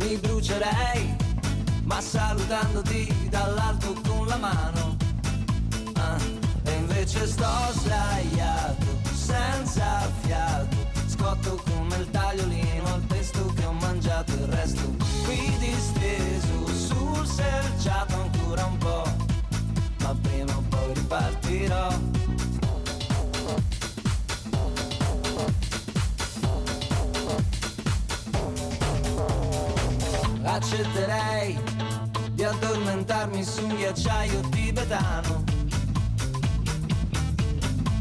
mi brucerei, ma salutandoti dall'alto con la mano. Ah, e invece sto sdraiato, senza fiato, scotto come il tagliolino al pesto che ho mangiato il resto. Qui disteso sul selciato ancora un po', ma prima o poi ripartirò. accetterei di addormentarmi su un ghiacciaio tibetano.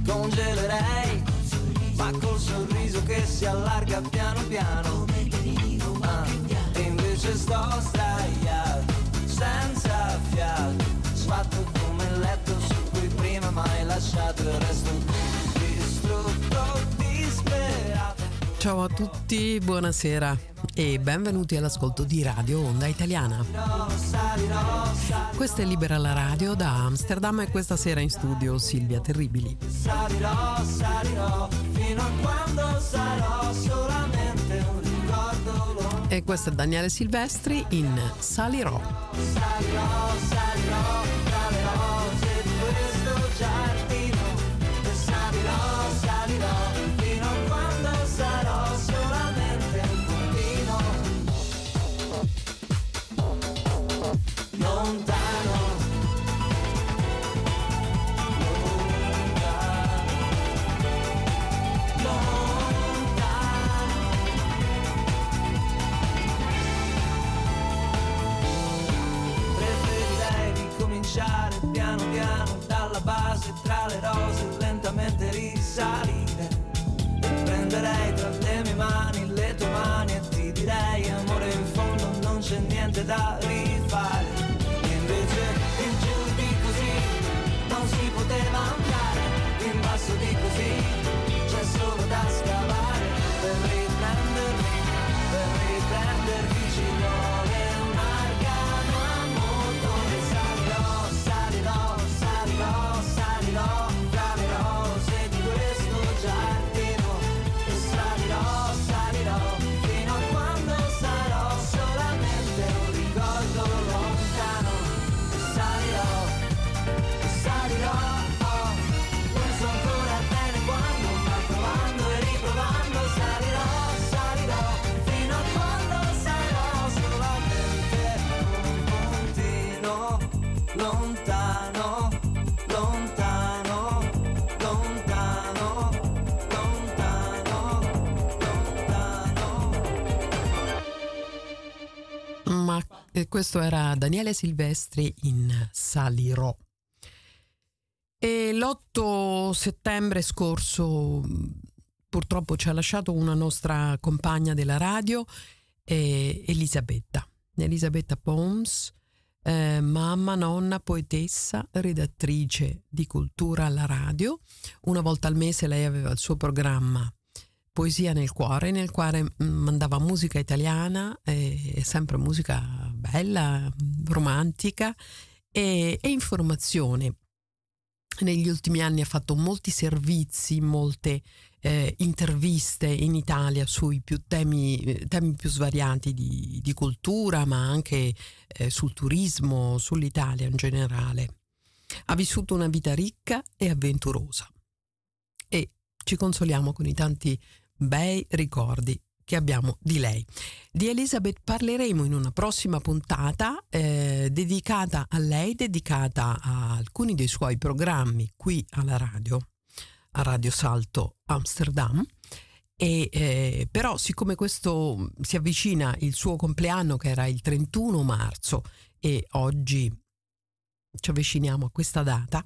Congelerei, ma col sorriso che si allarga piano piano. Ah, e invece sto sdraiato, senza fiato, sbatto come il letto su cui prima mai lasciato il resto. qui. Buonasera e benvenuti all'ascolto di Radio Onda Italiana. Questa è Libera la Radio da Amsterdam e questa sera in studio Silvia Terribili. Salirò, salirò, fino a quando sarò solamente un ricordo. E questo è Daniele Silvestri in Salirò. Salirò, salirò, tra le rose di questo giardino. Salirò, salirò. Le rose lentamente risalire. E prenderei tra le mie mani le tue mani e ti direi amore in fondo non c'è niente da rifare E questo era Daniele Silvestri in Salirò. E l'8 settembre scorso purtroppo ci ha lasciato una nostra compagna della radio, eh, Elisabetta. Elisabetta Poms, eh, mamma, nonna, poetessa, redattrice di cultura alla radio. Una volta al mese lei aveva il suo programma Poesia nel cuore, nel quale mm, mandava musica italiana, eh, sempre musica bella, romantica e, e informazione. negli ultimi anni ha fatto molti servizi, molte eh, interviste in Italia sui più temi, eh, temi più svariati di, di, cultura, ma anche eh, sul turismo, sull'Italia in generale. Ha vissuto una vita ricca e avventurosa e ci consoliamo con i tanti bei ricordi che abbiamo di lei. Di Elizabeth parleremo in una prossima puntata eh, dedicata a lei, dedicata a alcuni dei suoi programmi qui alla radio, a Radio Salto Amsterdam. E, eh, però siccome questo si avvicina il suo compleanno che era il 31 marzo e oggi ci avviciniamo a questa data,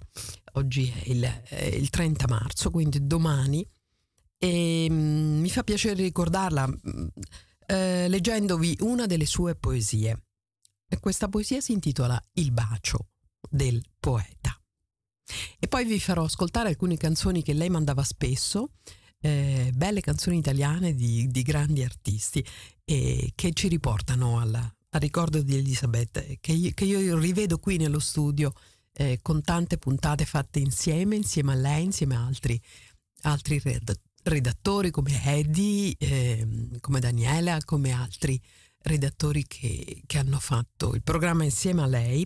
oggi è il, è il 30 marzo, quindi domani, e mm, mi fa piacere ricordarla mm, eh, leggendovi una delle sue poesie. E questa poesia si intitola Il bacio del poeta. E poi vi farò ascoltare alcune canzoni che lei mandava spesso, eh, belle canzoni italiane di, di grandi artisti eh, che ci riportano alla, al ricordo di Elisabeth, che io, che io rivedo qui nello studio eh, con tante puntate fatte insieme, insieme a lei, insieme a altri, altri redattori come Eddie, eh, come Daniela, come altri redattori che, che hanno fatto il programma insieme a lei.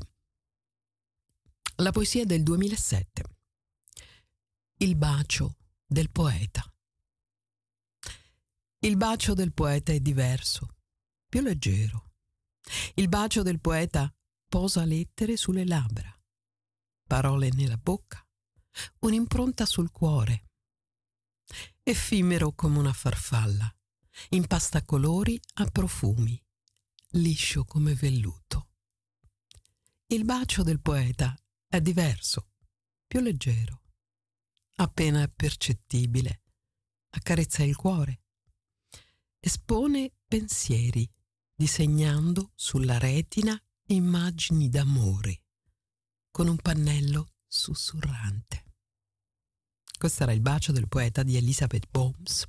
La poesia del 2007. Il bacio del poeta. Il bacio del poeta è diverso, più leggero. Il bacio del poeta posa lettere sulle labbra, parole nella bocca, un'impronta sul cuore effimero come una farfalla, impasta colori a profumi, liscio come velluto. Il bacio del poeta è diverso, più leggero, appena percettibile, accarezza il cuore, espone pensieri, disegnando sulla retina immagini d'amore, con un pannello sussurrante. Questo era il bacio del poeta di Elizabeth Bohms.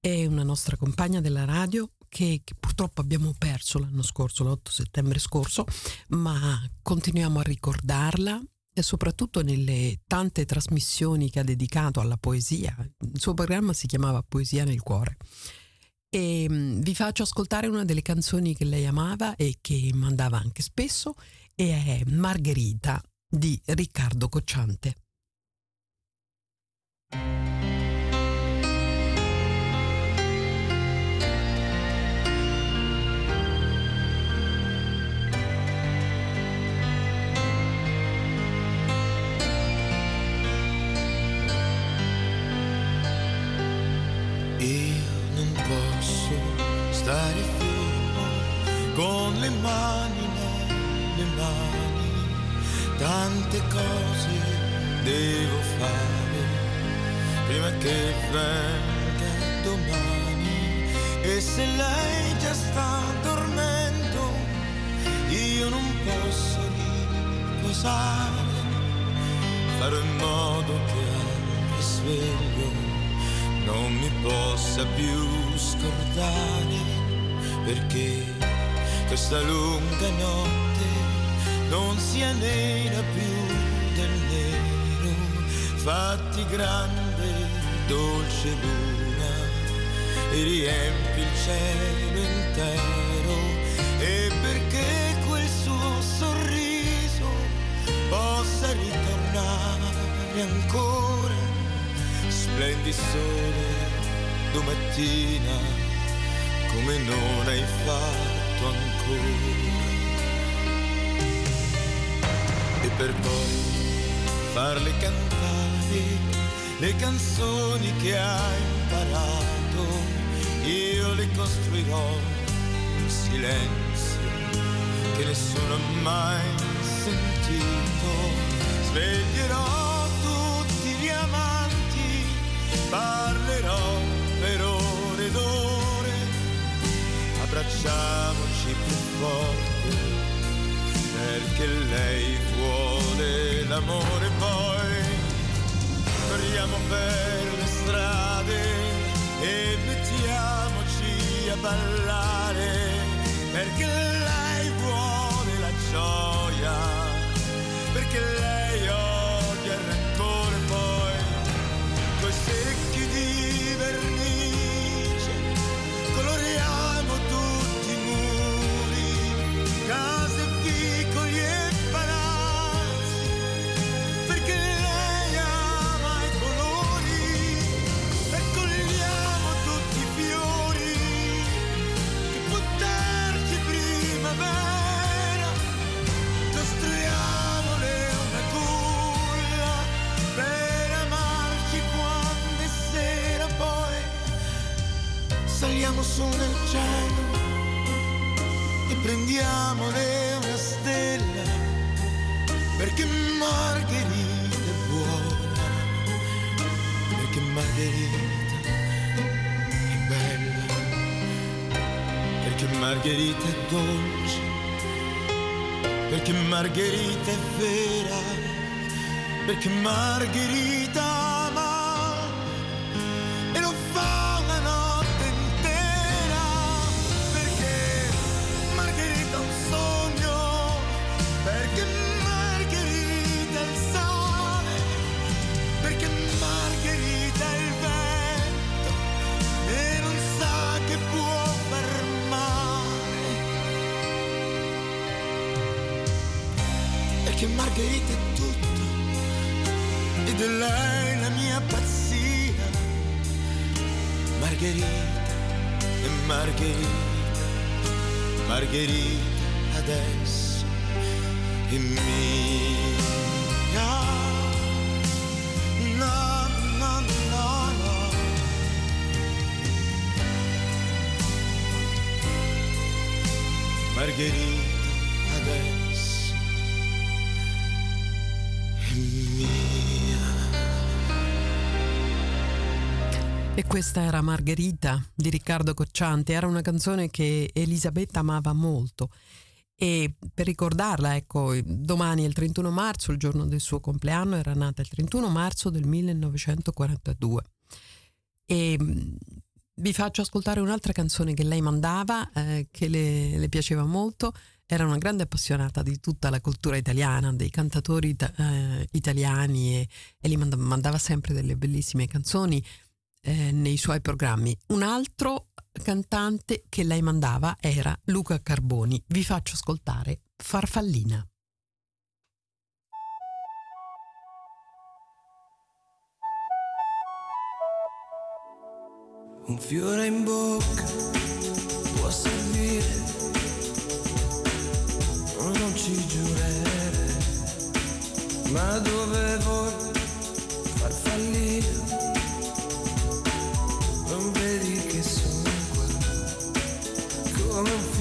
È una nostra compagna della radio che, che, purtroppo abbiamo perso l'anno scorso, l'8 settembre scorso, ma continuiamo a ricordarla e soprattutto nelle tante trasmissioni che ha dedicato alla poesia. Il suo programma si chiamava Poesia nel cuore. E mm, vi faccio ascoltare una delle canzoni che lei amava e che mandava anche spesso, e è Margherita di Riccardo Cocciante. Io non posso stare fermo con le mani nelle mani, tante cose devo fare prima che venga domani. E se lei già sta dormendo io non posso riposare, farò in modo che anche sveglio non mi possa più scordare. Perché questa lunga notte non sia nera più del nero. Fatti grande dolce luna e riempi il cielo intero e perché quel suo sorriso possa ritornare ancora splendi sole domattina come non hai fatto ancora. E per poi farle cantare le canzoni che hai imparato, io le costruirò un silenzio che nessuno ha mai sentito, sveglierò parlerò per ore ed ore, abbracciamoci più forte, perché lei vuole l'amore poi, corriamo per le strade e mettiamoci a ballare, perché lei vuole la gioia, perché lei perché Margherita è vera, perché Margherita questa era Margherita di Riccardo Cocciante, era una canzone che Elisabetta amava molto. E per ricordarla, ecco, domani è il 31 marzo, il giorno del suo compleanno, era nata il 31 marzo del 1942. E vi faccio ascoltare un'altra canzone che lei mandava, eh, che le, le, piaceva molto. Era una grande appassionata di tutta la cultura italiana, dei cantatori eh, italiani e, e gli mandava sempre delle bellissime canzoni eh, nei suoi programmi. Un altro cantante che lei mandava era Luca Carboni. Vi faccio ascoltare Farfallina. Un fiore in bocca può servire, non ci giurere, ma dove vuoi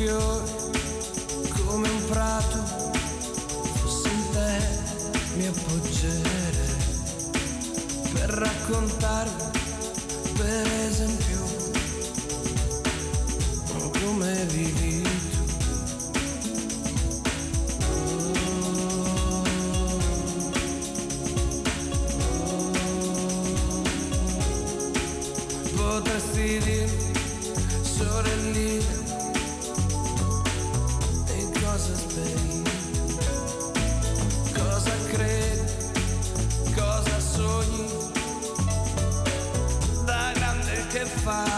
fiore, come un prato, fossi in te mi appoggerei per raccontarvi, per esempio, come vivi potresti dire sorellina grande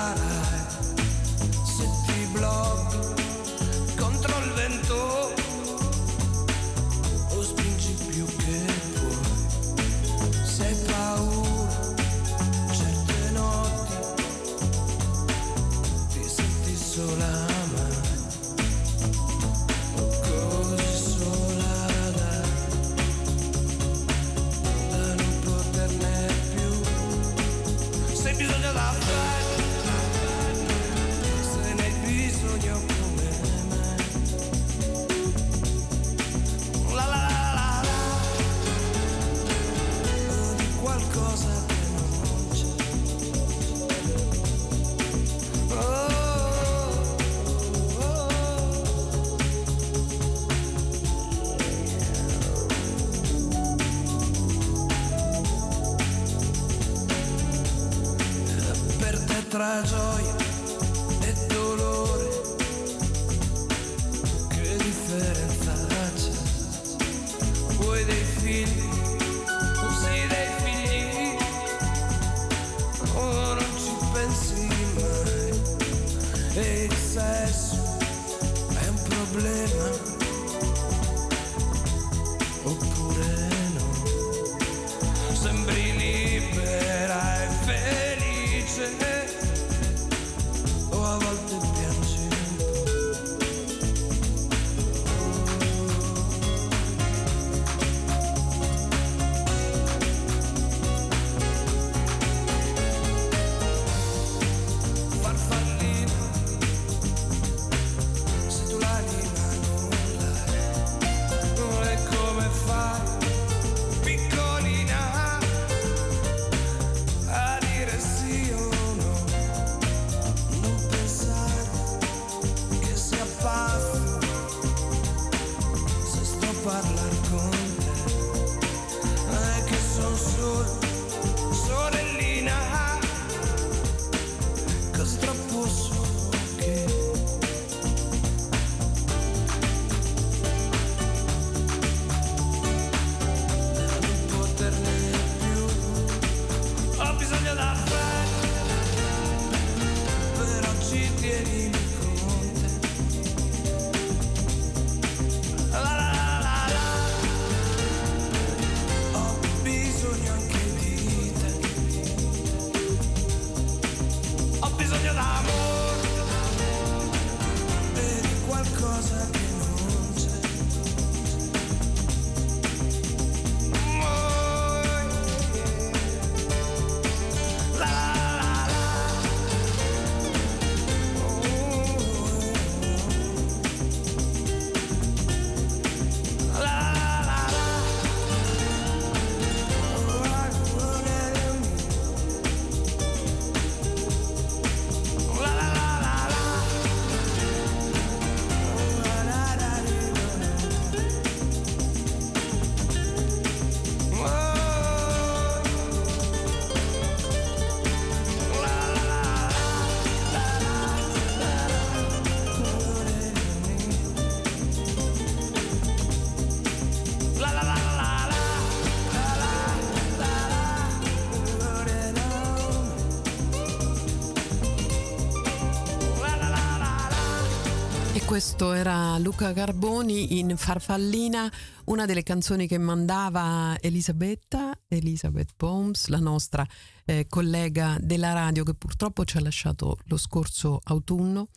questo era Luca Carboni in Farfallina, una delle canzoni che mandava Elisabetta, Elisabeth Bones, la nostra eh, collega della radio che purtroppo ci ha lasciato lo scorso autunno.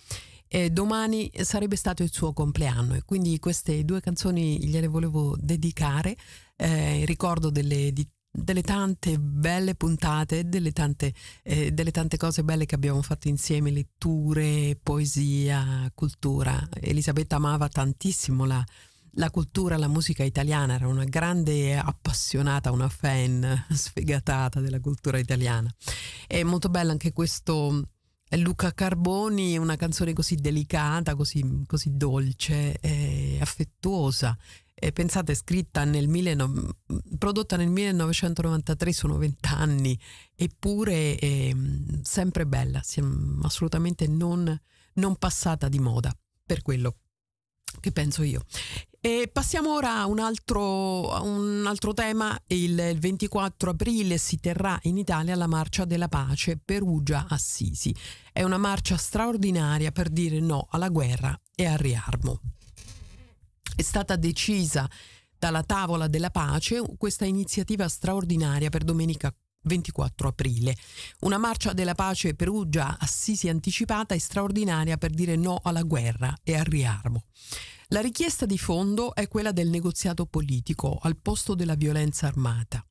E domani sarebbe stato il suo compleanno e quindi queste due canzoni gliele volevo dedicare eh, in ricordo delle, di delle tante belle puntate, delle tante, eh, delle tante cose belle che abbiamo fatto insieme, letture, poesia, cultura. Elisabetta amava tantissimo la, la cultura, la musica italiana, era una grande appassionata, una fan sfegatata della cultura italiana. È molto bello anche questo Luca Carboni, una canzone così delicata, così, così dolce, e affettuosa eh, pensate, scritta nel 19, prodotta nel 1993, sono vent'anni, eppure è sempre bella, assolutamente non, non passata di moda, per quello che penso io. E passiamo ora a un altro, a un altro tema. Il 24 aprile si terrà in Italia la Marcia della Pace Perugia-Assisi. È una marcia straordinaria per dire no alla guerra e al riarmo è stata decisa dalla tavola della pace questa iniziativa straordinaria per domenica 24 aprile. Una marcia della pace Perugia assisi anticipata e straordinaria per dire no alla guerra e al riarmo. La richiesta di fondo è quella del negoziato politico al posto della violenza armata.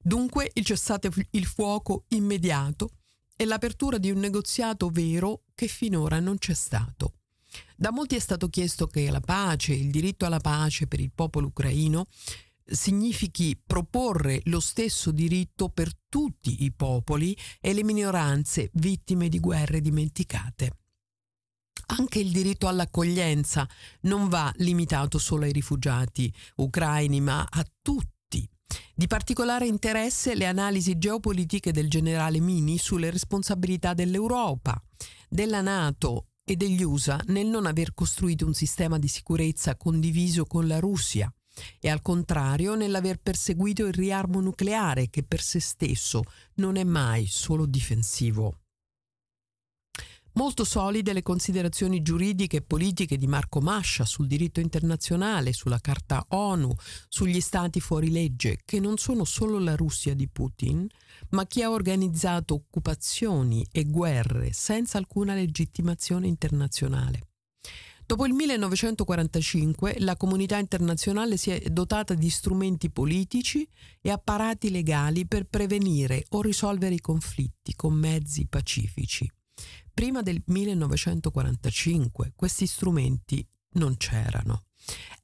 Dunque il cessate il fuoco immediato e l'apertura di un negoziato vero che finora non c'è stato. Da molti è stato chiesto che la pace, il diritto alla pace per il popolo ucraino, significhi proporre lo stesso diritto per tutti i popoli e le minoranze vittime di guerre dimenticate. Anche il diritto all'accoglienza non va limitato solo ai rifugiati ucraini, ma a tutti. Di particolare interesse le analisi geopolitiche del generale Mini sulle responsabilità dell'Europa, della Nato e degli USA nel non aver costruito un sistema di sicurezza condiviso con la Russia e al contrario nell'aver perseguito il riarmo nucleare che per se stesso non è mai solo difensivo. Molto solide le considerazioni giuridiche e politiche di Marco Mascia sul diritto internazionale, sulla Carta ONU, sugli stati fuori legge, che non sono solo la Russia di Putin, ma chi ha organizzato occupazioni e guerre senza alcuna legittimazione internazionale. Dopo il 1945 la comunità internazionale si è dotata di strumenti politici e apparati legali per prevenire o risolvere i conflitti con mezzi pacifici. Prima del 1945 questi strumenti non c'erano.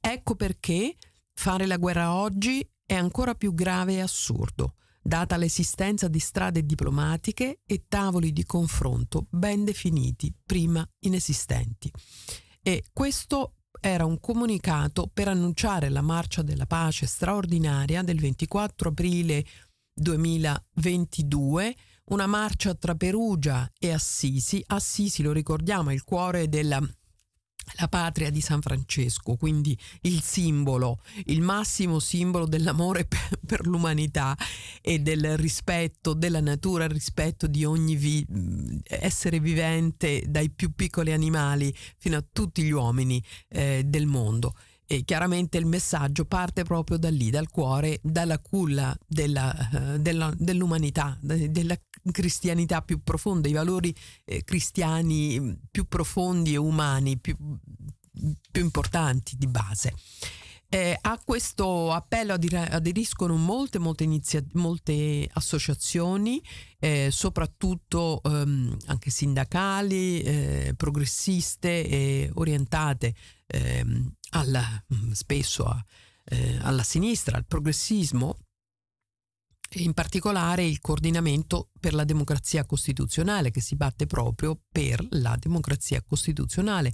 Ecco perché fare la guerra oggi è ancora più grave e assurdo, data l'esistenza di strade diplomatiche e tavoli di confronto ben definiti, prima inesistenti. E questo era un comunicato per annunciare la marcia della pace straordinaria del 24 aprile 2022 una marcia tra Perugia e Assisi. Assisi, lo ricordiamo, è il cuore della la patria di San Francesco, quindi il simbolo, il massimo simbolo dell'amore per, per l'umanità e del rispetto della natura, il rispetto di ogni vi- essere vivente, dai più piccoli animali fino a tutti gli uomini eh, del mondo. E chiaramente il messaggio parte proprio da lì, dal cuore, dalla culla della, uh, della, dell'umanità, della cristianità più profonda, i valori eh, cristiani mm, più profondi e umani, più, più importanti di base. Eh, a questo appello aderiscono molte, molte, inizia- molte associazioni, eh, soprattutto ehm, anche sindacali, eh, progressiste e orientate ehm, alla, mm, spesso a, eh, alla sinistra, al progressismo, in particolare il coordinamento per la democrazia costituzionale che si batte proprio per la democrazia costituzionale,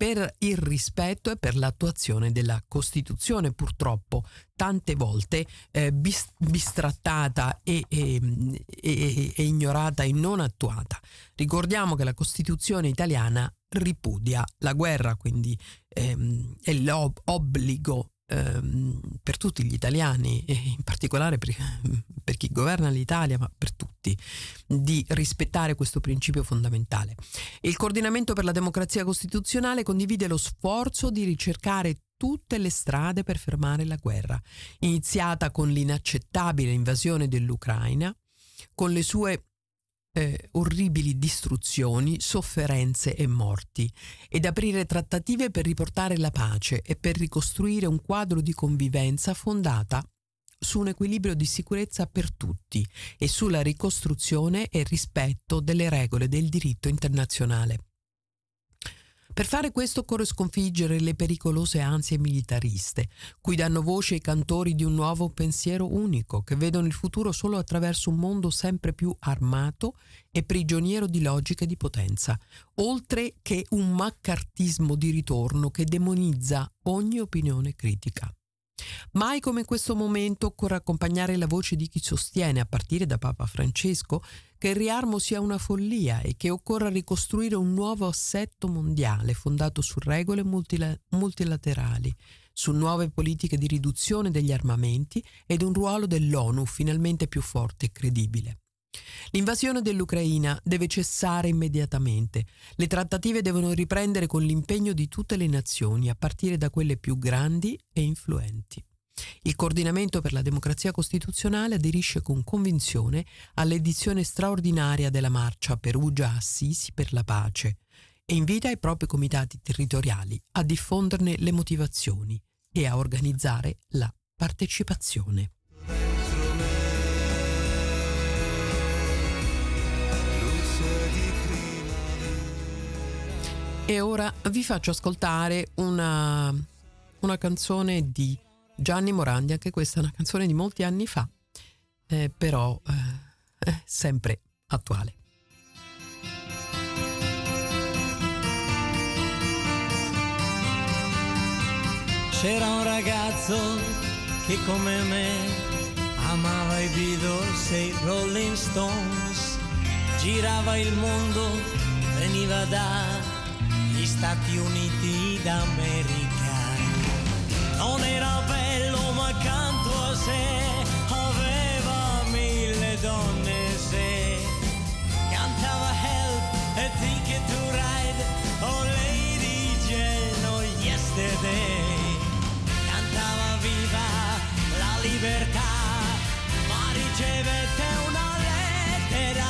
per il rispetto e per l'attuazione della Costituzione, purtroppo tante volte eh, bis- bistrattata e, e, e, e, ignorata e non attuata. Ricordiamo che la Costituzione italiana ripudia la guerra, quindi ehm, è l'obbligo ehm, per tutti gli italiani in particolare per, per chi governa l'Italia, ma per tutti, di rispettare questo principio fondamentale. Il coordinamento per la democrazia costituzionale condivide lo sforzo di ricercare tutte le strade per fermare la guerra, iniziata con l'inaccettabile invasione dell'Ucraina, con le sue eh, orribili distruzioni, sofferenze e morti, ed aprire trattative per riportare la pace e per ricostruire un quadro di convivenza fondata su un equilibrio di sicurezza per tutti e sulla ricostruzione e rispetto delle regole del diritto internazionale. Per fare questo occorre sconfiggere le pericolose ansie militariste, cui danno voce i cantori di un nuovo pensiero unico, che vedono il futuro solo attraverso un mondo sempre più armato e prigioniero di logiche di potenza, oltre che un maccartismo di ritorno che demonizza ogni opinione critica. Mai come in questo momento occorre accompagnare la voce di chi sostiene, a partire da Papa Francesco, che il riarmo sia una follia e che occorra ricostruire un nuovo assetto mondiale fondato su regole multila- multilaterali, su nuove politiche di riduzione degli armamenti ed un ruolo dell'ONU finalmente più forte e credibile. L'invasione dell'Ucraina deve cessare immediatamente. Le trattative devono riprendere con l'impegno di tutte le nazioni, a partire da quelle più grandi e influenti. Il coordinamento per la democrazia costituzionale aderisce con convinzione all'edizione straordinaria della marcia Perugia-Assisi per la pace e invita i propri comitati territoriali a diffonderne le motivazioni e a organizzare la partecipazione. E ora vi faccio ascoltare una, una canzone di Gianni Morandi, anche questa è una canzone di molti anni fa, eh, però eh, sempre attuale. C'era un ragazzo che come me amava i Beatles e i Rolling Stones, girava il mondo, veniva da gli Stati Uniti d'America. Non era bello ma accanto a sé aveva mille donne se cantava Help e Ticket to Ride oh Lady oh Yesterday cantava viva la libertà ma ricevette una lettera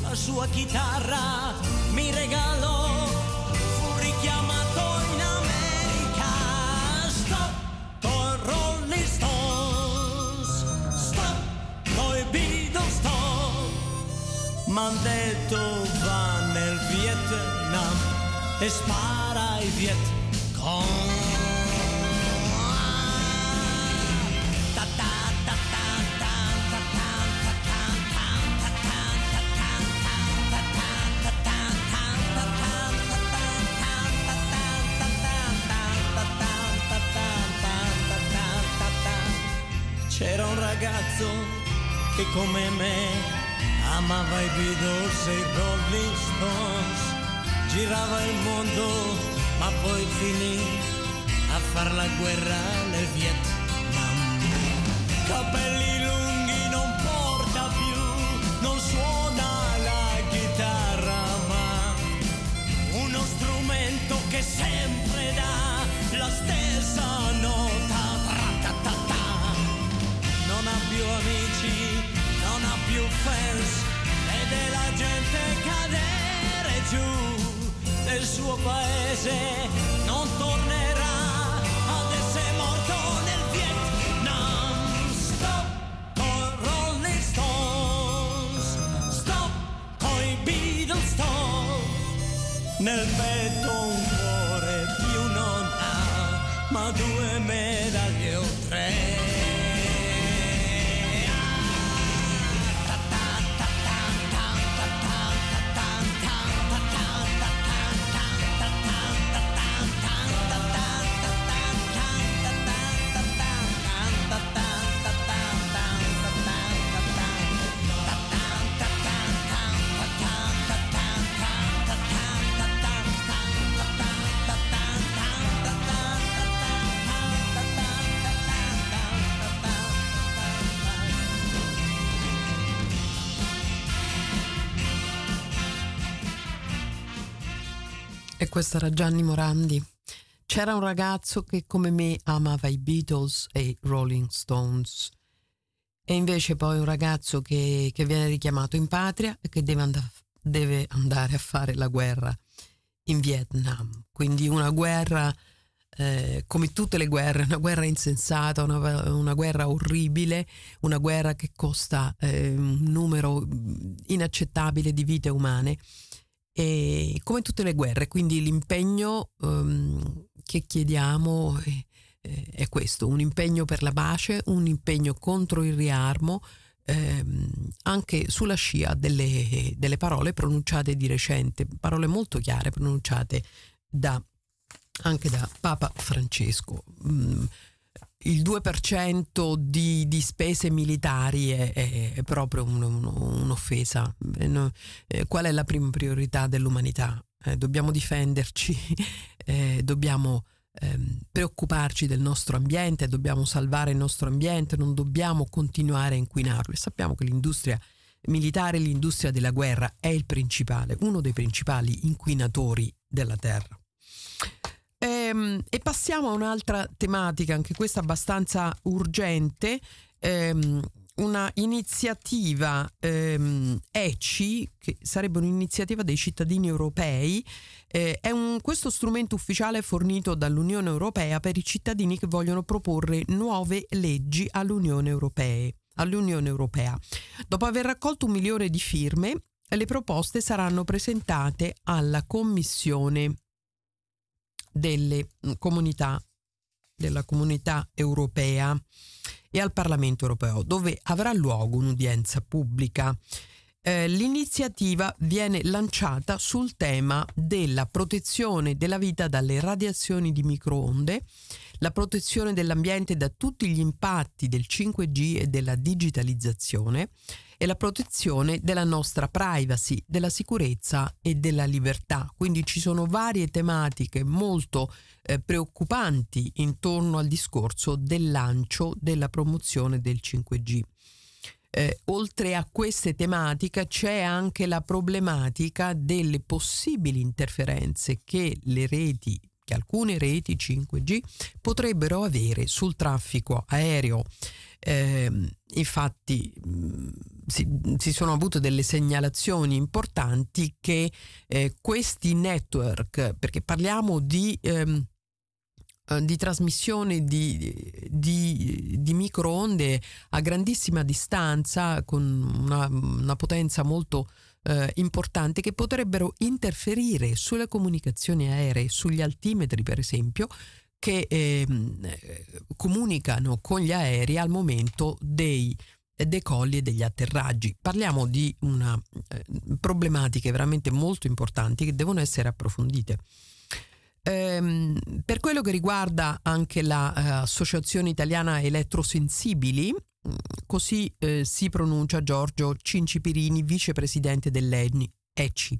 la sua chitarra mi regalò m'han detto va nel Vietnam e spara ai Viet Cong. C'era un ragazzo che come me amava i Beatles e i Rolling Stones, girava il mondo ma poi finì a far la guerra nel Vietnam. Questo era Gianni Morandi. C'era un ragazzo che come me amava i Beatles e i Rolling Stones e invece poi un ragazzo che, che viene richiamato in patria e che deve, and- deve, andare a fare la guerra in Vietnam. Quindi una guerra eh, come tutte le guerre, una guerra insensata, una, una guerra orribile, una guerra che costa eh, un numero inaccettabile di vite umane e come tutte le guerre, quindi l'impegno um, che chiediamo è, è, questo, un impegno per la pace, un impegno contro il riarmo, ehm, anche sulla scia delle, delle, parole pronunciate di recente, parole molto chiare pronunciate da, anche da Papa Francesco. Il 2% di, di, spese militari è, è, è proprio un, un, un'offesa. Eh, qual è la prima priorità dell'umanità? Eh, dobbiamo difenderci, eh, dobbiamo ehm, preoccuparci del nostro ambiente, dobbiamo salvare il nostro ambiente, non dobbiamo continuare a inquinarlo. E sappiamo che l'industria militare, l'industria della guerra è il principale, uno dei principali inquinatori della terra. Ehm, e passiamo a un'altra tematica, anche questa abbastanza urgente. Ehm, una iniziativa ehm, ECI, che sarebbe un'iniziativa dei cittadini europei, eh, è un, questo strumento ufficiale fornito dall'Unione Europea per i cittadini che vogliono proporre nuove leggi all'Unione Europea. All'Unione Europea. Dopo aver raccolto un milione di firme, le proposte saranno presentate alla Commissione delle mm, comunità, della comunità europea e al Parlamento europeo, dove avrà luogo un'udienza pubblica. Eh, l'iniziativa viene lanciata sul tema della protezione della vita dalle radiazioni di microonde, la protezione dell'ambiente da tutti gli impatti del 5G e della digitalizzazione, e la protezione della nostra privacy, della sicurezza e della libertà. Quindi ci sono varie tematiche molto eh, preoccupanti intorno al discorso del lancio della promozione del 5G. Eh, oltre a queste tematiche c'è anche la problematica delle possibili interferenze che le reti che alcune reti 5G potrebbero avere sul traffico aereo. Eh, infatti si, si, sono avute delle segnalazioni importanti che eh, questi network, perché parliamo di, ehm, eh, di trasmissione di, di, di, microonde a grandissima distanza, con una, una potenza molto eh, importante, che potrebbero interferire sulle comunicazioni aeree, sugli altimetri per esempio, che ehm, eh, comunicano con gli aerei al momento dei decolli e degli atterraggi. Parliamo di una eh, problematiche veramente molto importanti che devono essere approfondite. Ehm, per quello che riguarda anche l'Associazione eh, Italiana Elettrosensibili, così eh, si pronuncia Giorgio Cincipirini, vicepresidente dell'ENI, ECI.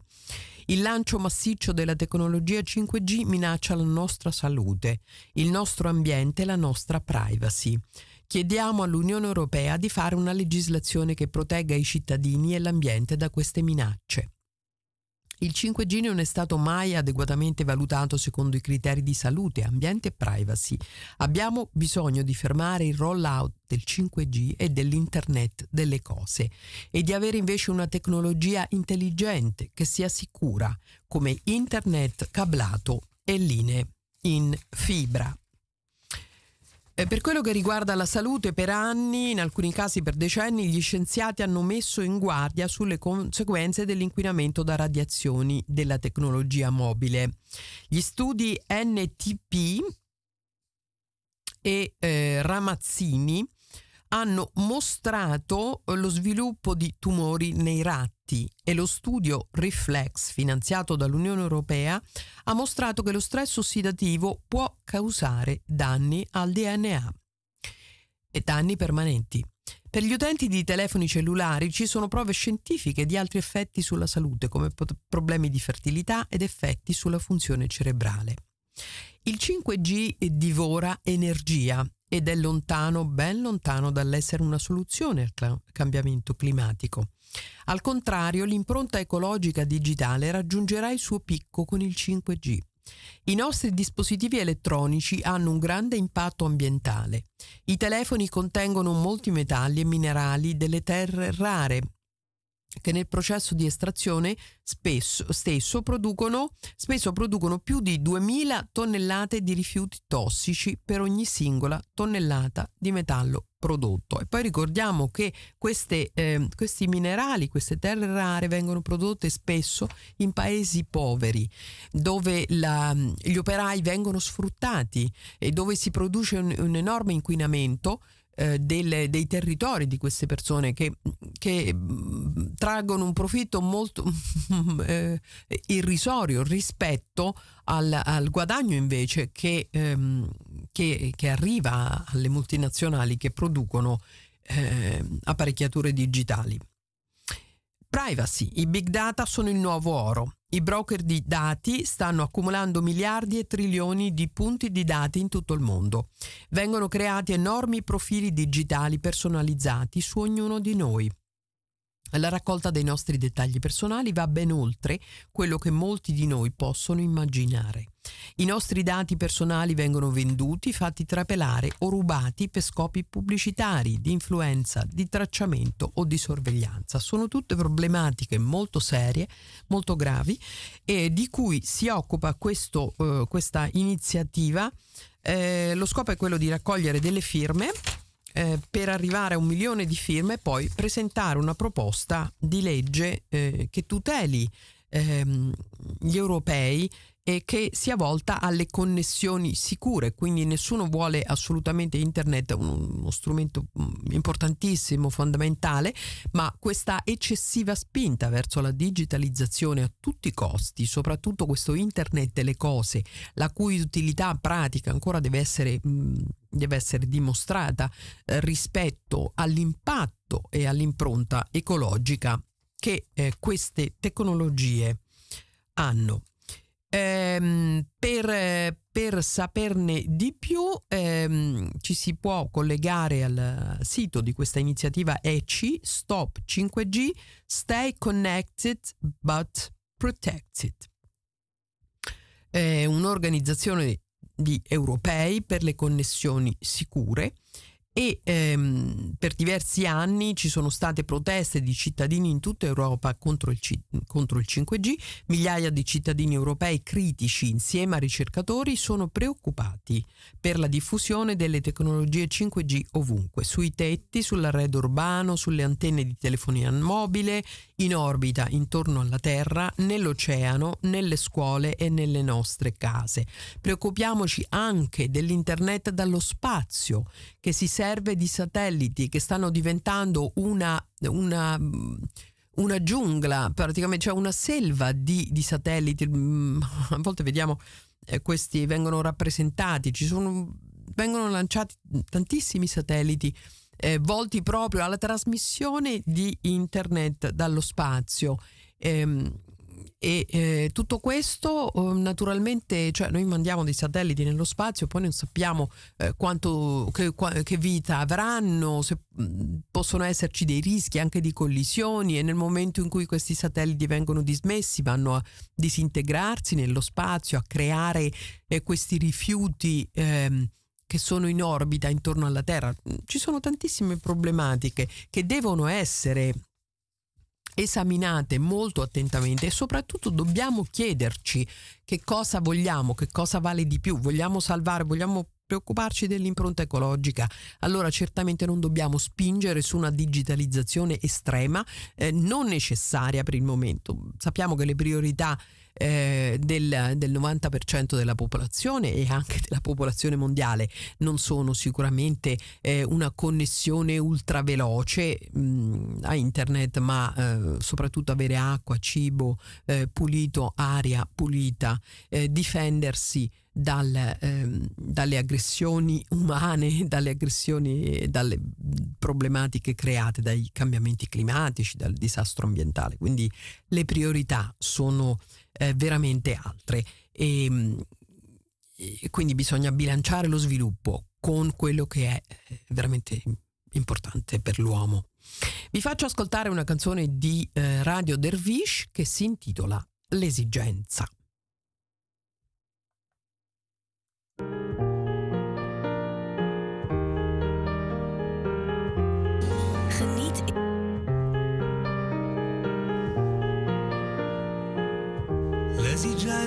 Il lancio massiccio della tecnologia 5G minaccia la nostra salute, il nostro ambiente e la nostra privacy. Chiediamo all'Unione Europea di fare una legislazione che protegga i cittadini e l'ambiente da queste minacce. Il 5G non è stato mai adeguatamente valutato secondo i criteri di salute, ambiente e privacy. Abbiamo bisogno di fermare il rollout del 5G e dell'Internet delle cose e di avere invece una tecnologia intelligente che sia sicura, come Internet cablato e linee in fibra. Eh, per quello che riguarda la salute, per anni, in alcuni casi per decenni, gli scienziati hanno messo in guardia sulle conseguenze dell'inquinamento da radiazioni della tecnologia mobile. Gli studi NTP e eh, Ramazzini hanno mostrato lo sviluppo di tumori nei ratti e lo studio Reflex, finanziato dall'Unione Europea, ha mostrato che lo stress ossidativo può causare danni al DNA e danni permanenti. Per gli utenti di telefoni cellulari ci sono prove scientifiche di altri effetti sulla salute, come problemi di fertilità ed effetti sulla funzione cerebrale. Il 5G divora energia ed è lontano, ben lontano dall'essere una soluzione al cl- cambiamento climatico. Al contrario, l'impronta ecologica digitale raggiungerà il suo picco con il 5G. I nostri dispositivi elettronici hanno un grande impatto ambientale. I telefoni contengono molti metalli e minerali delle terre rare che nel processo di estrazione spesso, stesso producono, spesso producono più di 2000 tonnellate di rifiuti tossici per ogni singola tonnellata di metallo prodotto. E poi ricordiamo che queste, eh, questi minerali, queste terre rare vengono prodotte spesso in paesi poveri, dove la, gli operai vengono sfruttati e dove si produce un, un enorme inquinamento eh, delle, dei territori di queste persone che, che mm, traggono un profitto molto eh, irrisorio rispetto al, al, guadagno invece che, ehm, che, che, arriva alle multinazionali che producono eh, apparecchiature digitali. Privacy. I big data sono il nuovo oro. I broker di dati stanno accumulando miliardi e trilioni di punti di dati in tutto il mondo. Vengono creati enormi profili digitali personalizzati su ognuno di noi. La raccolta dei nostri dettagli personali va ben oltre quello che molti di noi possono immaginare. I nostri dati personali vengono venduti, fatti trapelare o rubati per scopi pubblicitari, di influenza, di tracciamento o di sorveglianza. Sono tutte problematiche molto serie, molto gravi e di cui si occupa questo, eh, questa iniziativa. Eh, lo scopo è quello di raccogliere delle firme eh, per arrivare a un milione di firme e poi presentare una proposta di legge eh, che tuteli ehm, gli europei e che sia volta alle connessioni sicure, quindi nessuno vuole assolutamente internet, uno strumento mm, importantissimo, fondamentale, ma questa eccessiva spinta verso la digitalizzazione a tutti i costi, soprattutto questo internet delle cose, la cui utilità pratica ancora deve essere, mm, deve essere dimostrata eh, rispetto all'impatto e all'impronta ecologica che eh, queste tecnologie hanno. Ehm, per, per, saperne di più ehm, ci si può collegare al sito di questa iniziativa ECI, Stop 5G, Stay Connected but Protected. È un'organizzazione di europei per le connessioni sicure e ehm, per diversi anni ci sono state proteste di cittadini in tutta Europa contro il, C- contro il 5G, migliaia di cittadini europei critici insieme a ricercatori sono preoccupati per la diffusione delle tecnologie 5G ovunque, sui tetti, sull'arredo urbano, sulle antenne di telefonia mobile, in orbita intorno alla Terra, nell'oceano, nelle scuole e nelle nostre case. Preoccupiamoci anche dell'internet dallo spazio che si serve di satelliti che stanno diventando una, una una giungla, praticamente, cioè una selva di, di satelliti. Mm, a volte vediamo eh, questi vengono rappresentati, ci sono, vengono lanciati tantissimi satelliti eh, volti proprio alla trasmissione di internet dallo spazio. Ehm, e eh, tutto questo eh, naturalmente, cioè noi mandiamo dei satelliti nello spazio, poi non sappiamo eh, quanto, che, che, vita avranno, se mh, possono esserci dei rischi anche di collisioni e nel momento in cui questi satelliti vengono dismessi vanno a disintegrarsi nello spazio, a creare eh, questi rifiuti ehm, che sono in orbita intorno alla Terra. Ci sono tantissime problematiche che devono essere esaminate molto attentamente e soprattutto dobbiamo chiederci che cosa vogliamo, che cosa vale di più, vogliamo salvare, vogliamo preoccuparci dell'impronta ecologica, allora certamente non dobbiamo spingere su una digitalizzazione estrema, eh, non necessaria per il momento. Sappiamo che le priorità eh, del, del 90% della popolazione e anche della popolazione mondiale non sono sicuramente eh, una connessione ultra veloce mh, mm, a internet, ma eh, soprattutto avere acqua, cibo eh, pulito, aria pulita, eh, difendersi dal, ehm, dalle aggressioni umane, dalle aggressioni, dalle problematiche create dai cambiamenti climatici, dal disastro ambientale. Quindi le priorità sono eh, veramente altre. E, e quindi bisogna bilanciare lo sviluppo con quello che è eh, veramente importante per l'uomo. Vi faccio ascoltare una canzone di eh, Radio Dervish che si intitola L'esigenza.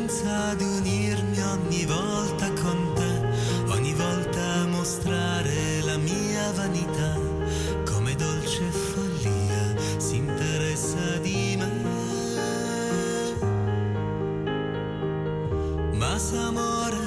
L'esigenza di unirmi ogni volta con te, ogni volta mostrare la mia vanità, come dolce follia si interessa di me. Ma s'amore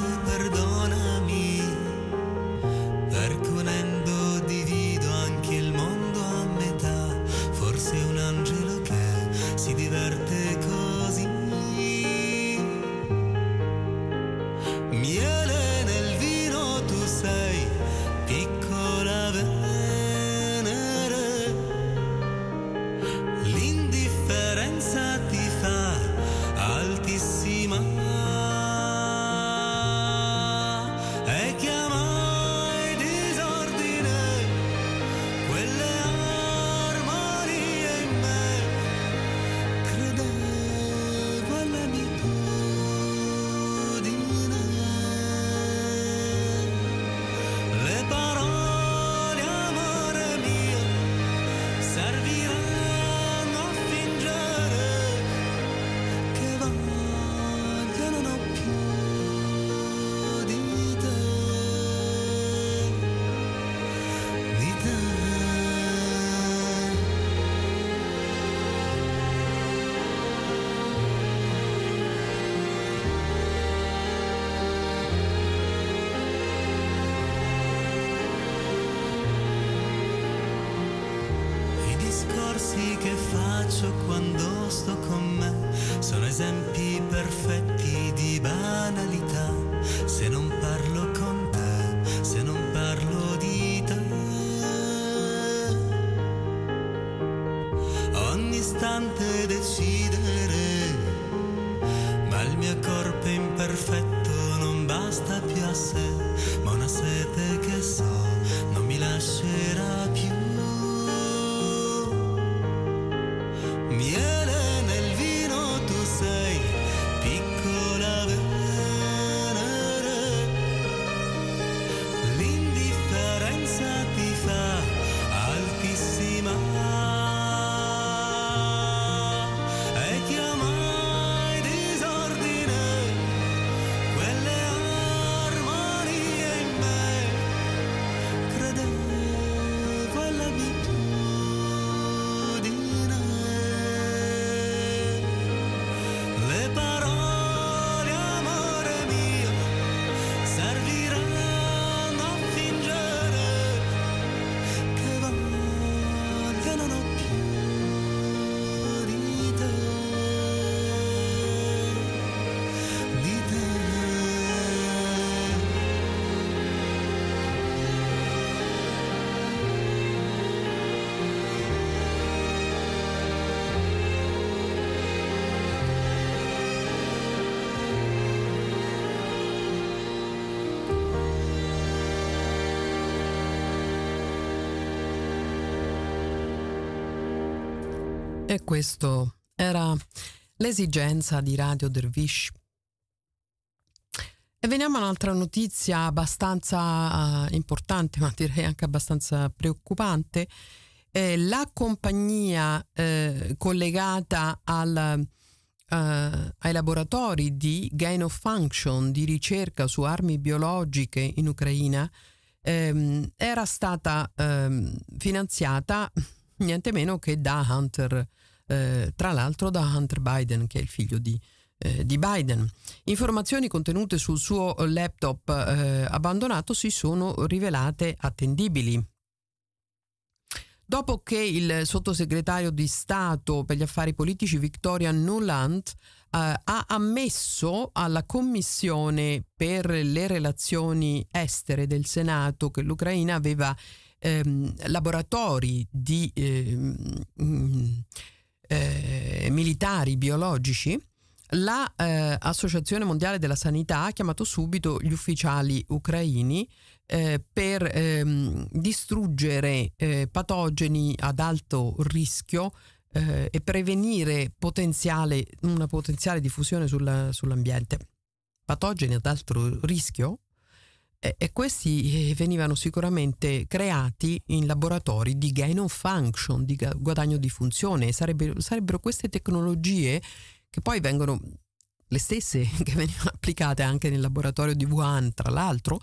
esempi perfetti E questo era l'esigenza di Radio Dervish. E veniamo a un'altra notizia abbastanza eh, importante, ma direi anche abbastanza preoccupante. Eh, la compagnia eh, collegata al, eh, ai laboratori di gain of function, di ricerca su armi biologiche in Ucraina, ehm, era stata ehm, finanziata niente meno che da Hunter, eh, tra l'altro da Hunter Biden, che è il figlio di, eh, di Biden. Informazioni contenute sul suo laptop eh, abbandonato si sono rivelate attendibili. Dopo che il sottosegretario di Stato per gli affari politici Victoria Nuland eh, ha ammesso alla Commissione per le relazioni estere del Senato che l'Ucraina aveva ehm, laboratori di ehm, mm, eh, militari biologici, L'Associazione eh, Mondiale della Sanità ha chiamato subito gli ufficiali ucraini eh, per ehm, distruggere eh, patogeni ad alto rischio eh, e prevenire potenziale, una potenziale diffusione sulla, sull'ambiente. Patogeni ad alto rischio? E, questi eh, venivano sicuramente creati in laboratori di gain of function, di guadagno di funzione. Sarebbero, sarebbero queste tecnologie che poi vengono le stesse che venivano applicate anche nel laboratorio di Wuhan, tra l'altro,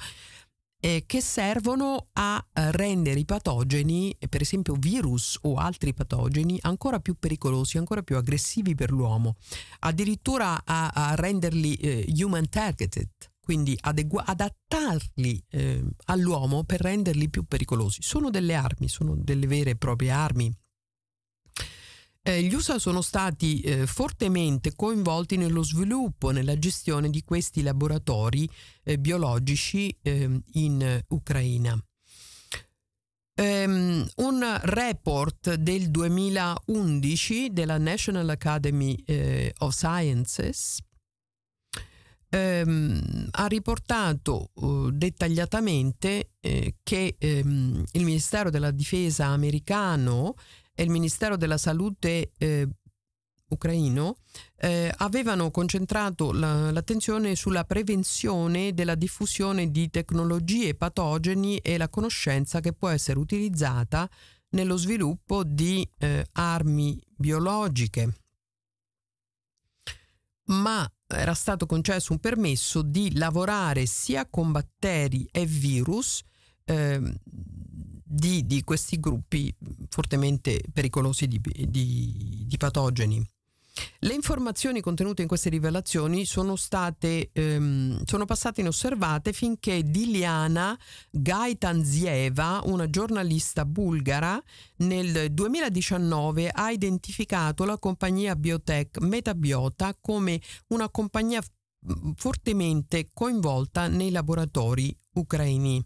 eh, che servono a eh, rendere i patogeni, per esempio virus o altri patogeni, ancora più pericolosi, ancora più aggressivi per l'uomo, addirittura a, a renderli eh, human targeted, quindi adegu- adattarli eh, all'uomo per renderli più pericolosi. Sono delle armi, sono delle vere e proprie armi eh, gli USA sono stati eh, fortemente coinvolti nello sviluppo, nella gestione di questi laboratori eh, biologici ehm, in Ucraina. Um, un report del 2011 della National Academy eh, of Sciences um, ha riportato uh, dettagliatamente eh, che um, il Ministero della Difesa americano e il Ministero della Salute eh, ucraino eh, avevano concentrato la, l'attenzione sulla prevenzione della diffusione di tecnologie patogeni e la conoscenza che può essere utilizzata nello sviluppo di eh, armi biologiche. Ma era stato concesso un permesso di lavorare sia con batteri e virus eh, di, di questi gruppi fortemente pericolosi di, di, di, patogeni. Le informazioni contenute in queste rivelazioni sono state ehm, sono passate inosservate finché Diliana Gaitanzieva, una giornalista bulgara, nel 2019 ha identificato la compagnia biotech Metabiota come una compagnia fortemente coinvolta nei laboratori ucraini.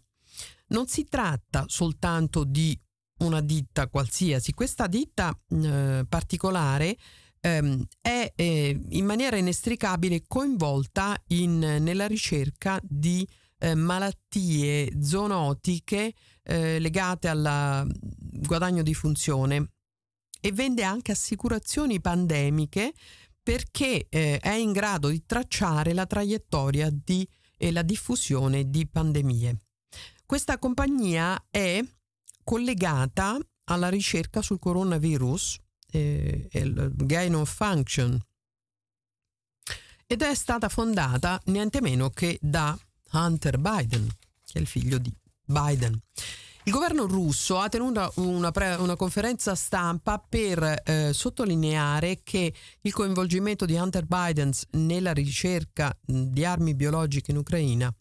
Non si tratta soltanto di una ditta qualsiasi, questa ditta eh, particolare ehm, è eh, in maniera inestricabile coinvolta in, nella ricerca di eh, malattie zoonotiche eh, legate al guadagno di funzione e vende anche assicurazioni pandemiche perché eh, è in grado di tracciare la traiettoria di, e la diffusione di pandemie. Questa compagnia è collegata alla ricerca sul coronavirus, eh, il gain of function, ed è stata fondata niente meno che da Hunter Biden, che è il figlio di Biden. Il governo russo ha tenuto una, pre- una conferenza stampa per eh, sottolineare che il coinvolgimento di Hunter Biden nella ricerca di armi biologiche in Ucraina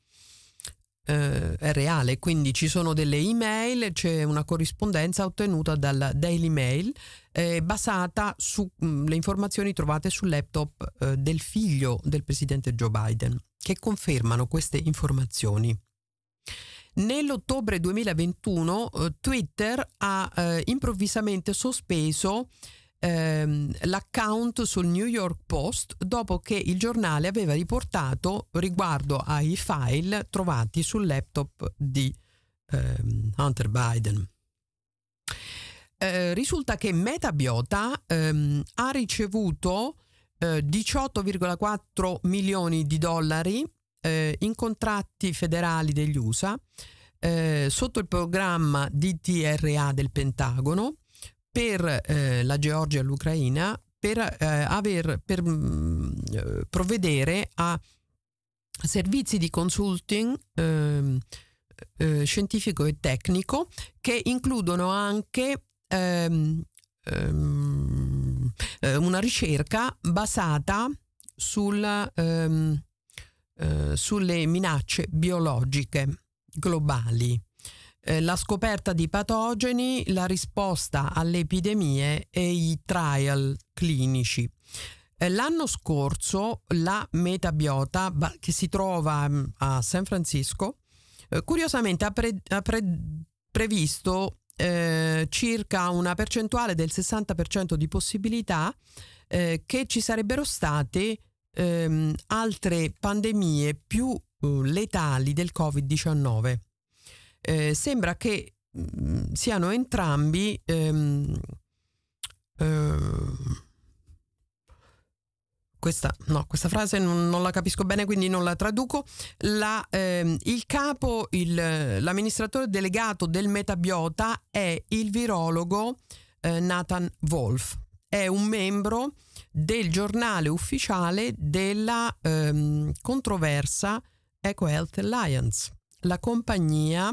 eh, è reale, quindi ci sono delle email, c'è una corrispondenza ottenuta dal Daily Mail eh, basata sulle mm, informazioni trovate sul laptop eh, del figlio del presidente Joe Biden, che confermano queste informazioni. Nell'ottobre 2021 eh, Twitter ha eh, improvvisamente sospeso ehm, l'account sul New York Post dopo che il giornale aveva riportato riguardo ai file trovati sul laptop di ehm, Hunter Biden. Eh, risulta che Metabiota ehm, ha ricevuto eh, 18,4 milioni di dollari eh, in contratti federali degli USA eh, sotto il programma DTRA del Pentagono per eh, la Georgia e l'Ucraina per, eh, aver, per mh, mm, eh, provvedere a servizi di consulting ehm, eh, scientifico e tecnico che includono anche ehm, ehm, eh, una ricerca basata sul, ehm, eh, sulle minacce biologiche globali eh, la scoperta di patogeni, la risposta alle epidemie e i trial clinici. Eh, l'anno scorso la Metabiota, che si trova mm, a San Francisco, eh, curiosamente ha, pre- ha pre- previsto circa una percentuale del 60% di possibilità che ci sarebbero state ehm, altre pandemie più letali del Covid-19. Eh, sembra che mh, mm, siano entrambi ehm, ehm, questa, no, questa frase non, non, la capisco bene, quindi non la traduco. La, ehm, il capo, il, l'amministratore delegato del Metabiota è il virologo eh, Nathan Wolf. È un membro del giornale ufficiale della ehm, controversa EcoHealth Alliance, la compagnia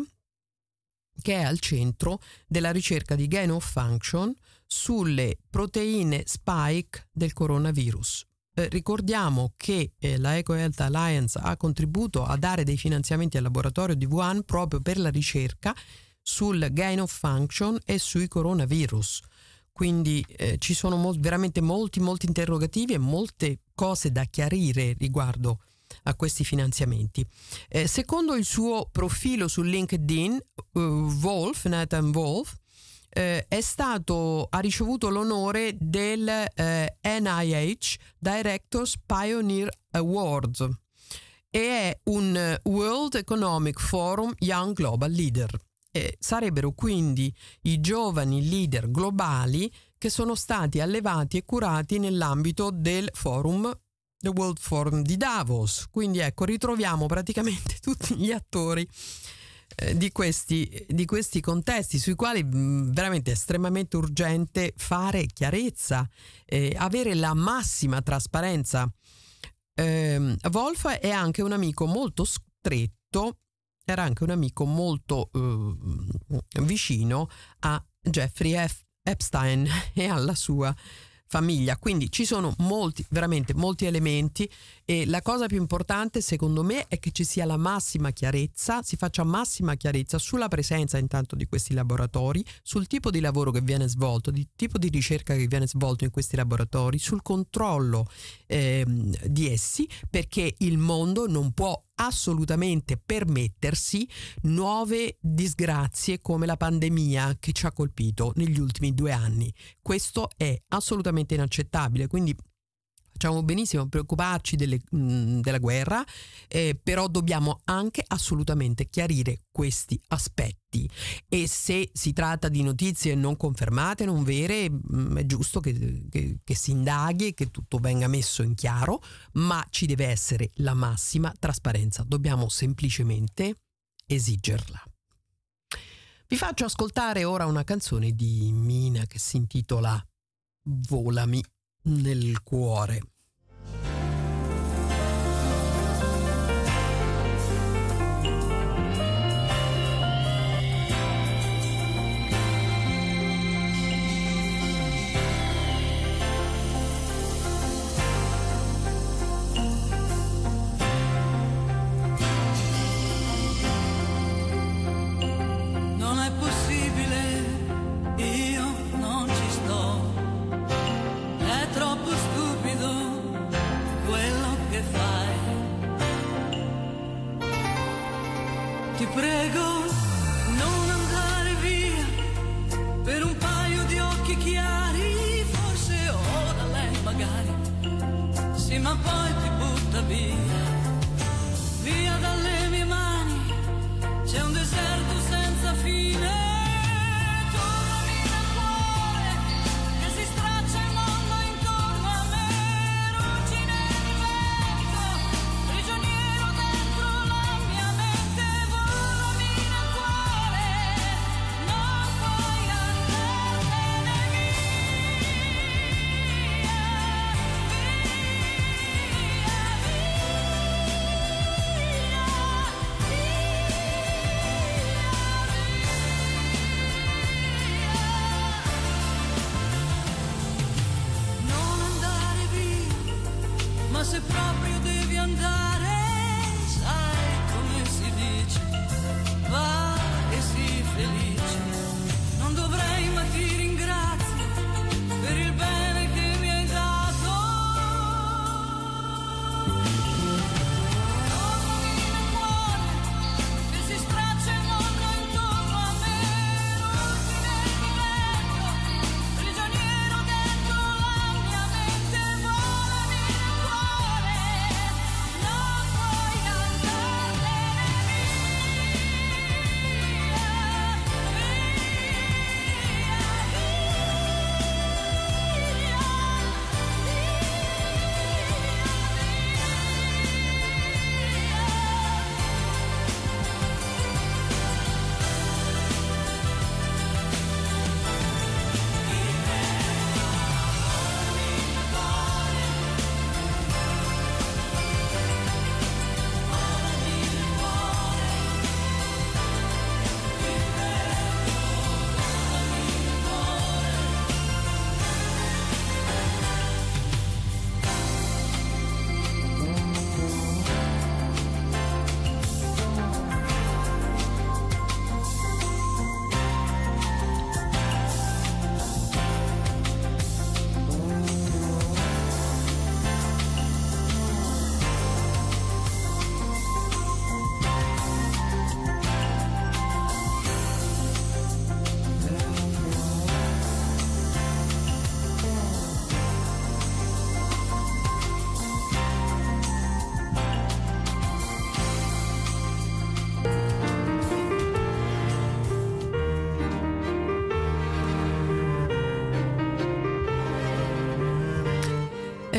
che è al centro della ricerca di gain of function sulle proteine spike del coronavirus. Eh, ricordiamo che eh, la EcoHealth Alliance ha contribuito a dare dei finanziamenti al laboratorio di Wuhan proprio per la ricerca sul gain of function e sui coronavirus. Quindi eh, ci sono mo- veramente molti, molti interrogativi e molte cose da chiarire riguardo a questi finanziamenti. Eh, secondo il suo profilo su LinkedIn, uh, Wolf, Nathan Wolf, eh, stato, ha ricevuto l'onore del eh, NIH Directors Pioneer Award e è un World Economic Forum Young Global Leader. E sarebbero quindi i giovani leader globali che sono stati allevati e curati nell'ambito del forum The World Forum di Davos. Quindi ecco, ritroviamo praticamente tutti gli attori eh, di, questi, di, questi, contesti sui quali mh, mm, veramente è estremamente urgente fare chiarezza, eh, avere la massima trasparenza. Eh, Wolf è anche un amico molto stretto, era anche un amico molto eh, vicino a Jeffrey F. Epstein e alla sua famiglia. Quindi ci sono molti, veramente molti elementi e la cosa più importante secondo me è che ci sia la massima chiarezza, si faccia massima chiarezza sulla presenza intanto di questi laboratori, sul tipo di lavoro che viene svolto, il tipo di ricerca che viene svolto in questi laboratori, sul controllo eh, di essi, perché il mondo non può assolutamente permettersi nuove disgrazie come la pandemia che ci ha colpito negli ultimi due anni. Questo è assolutamente inaccettabile, quindi facciamo benissimo preoccuparci delle, mh, mm, della guerra, eh, però dobbiamo anche assolutamente chiarire questi aspetti. E se si tratta di notizie non confermate, non vere, mh, mm, è giusto che, che, che si indaghi e che tutto venga messo in chiaro, ma ci deve essere la massima trasparenza, dobbiamo semplicemente esigerla. Vi faccio ascoltare ora una canzone di Mina che si intitola Volami nel cuore.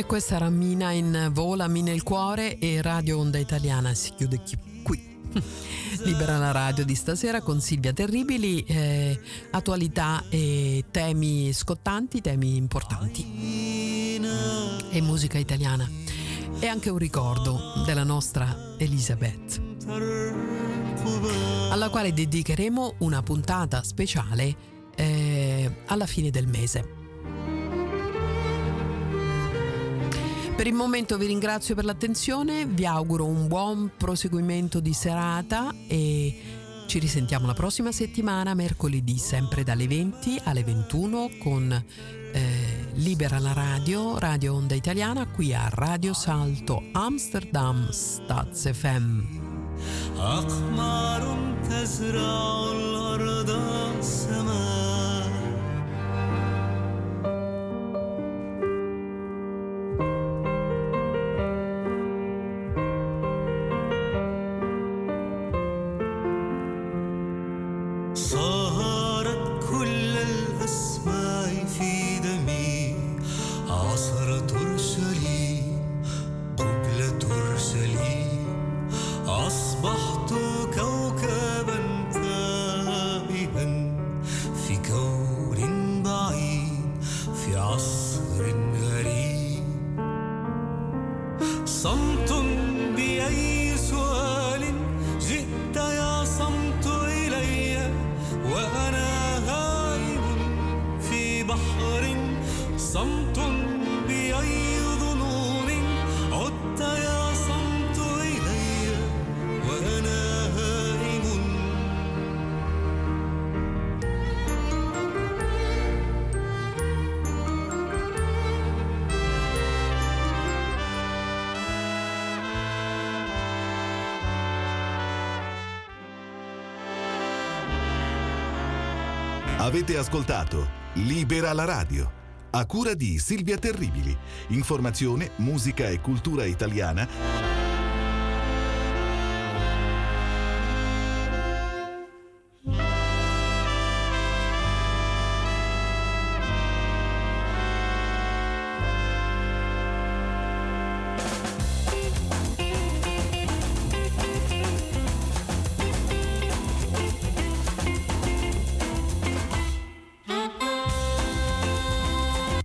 Questa era Mina in Vola, Mina il cuore e Radio Onda Italiana si chiude qui. Libera la radio di stasera con Silvia Terribili, eh, attualità e temi scottanti, temi importanti e musica italiana. E anche un ricordo della nostra Elisabeth, alla quale dedicheremo una puntata speciale eh, alla fine del mese. Per il momento vi ringrazio per l'attenzione, vi auguro un buon proseguimento di serata e ci risentiamo la prossima settimana, mercoledì, sempre dalle 20 alle 21 con eh, Libera la radio, Radio Onda Italiana, qui a Radio Salto Amsterdam Stats FM. Avete ascoltato Libera la radio, a cura di Silvia Terribili. Informazione, musica e cultura italiana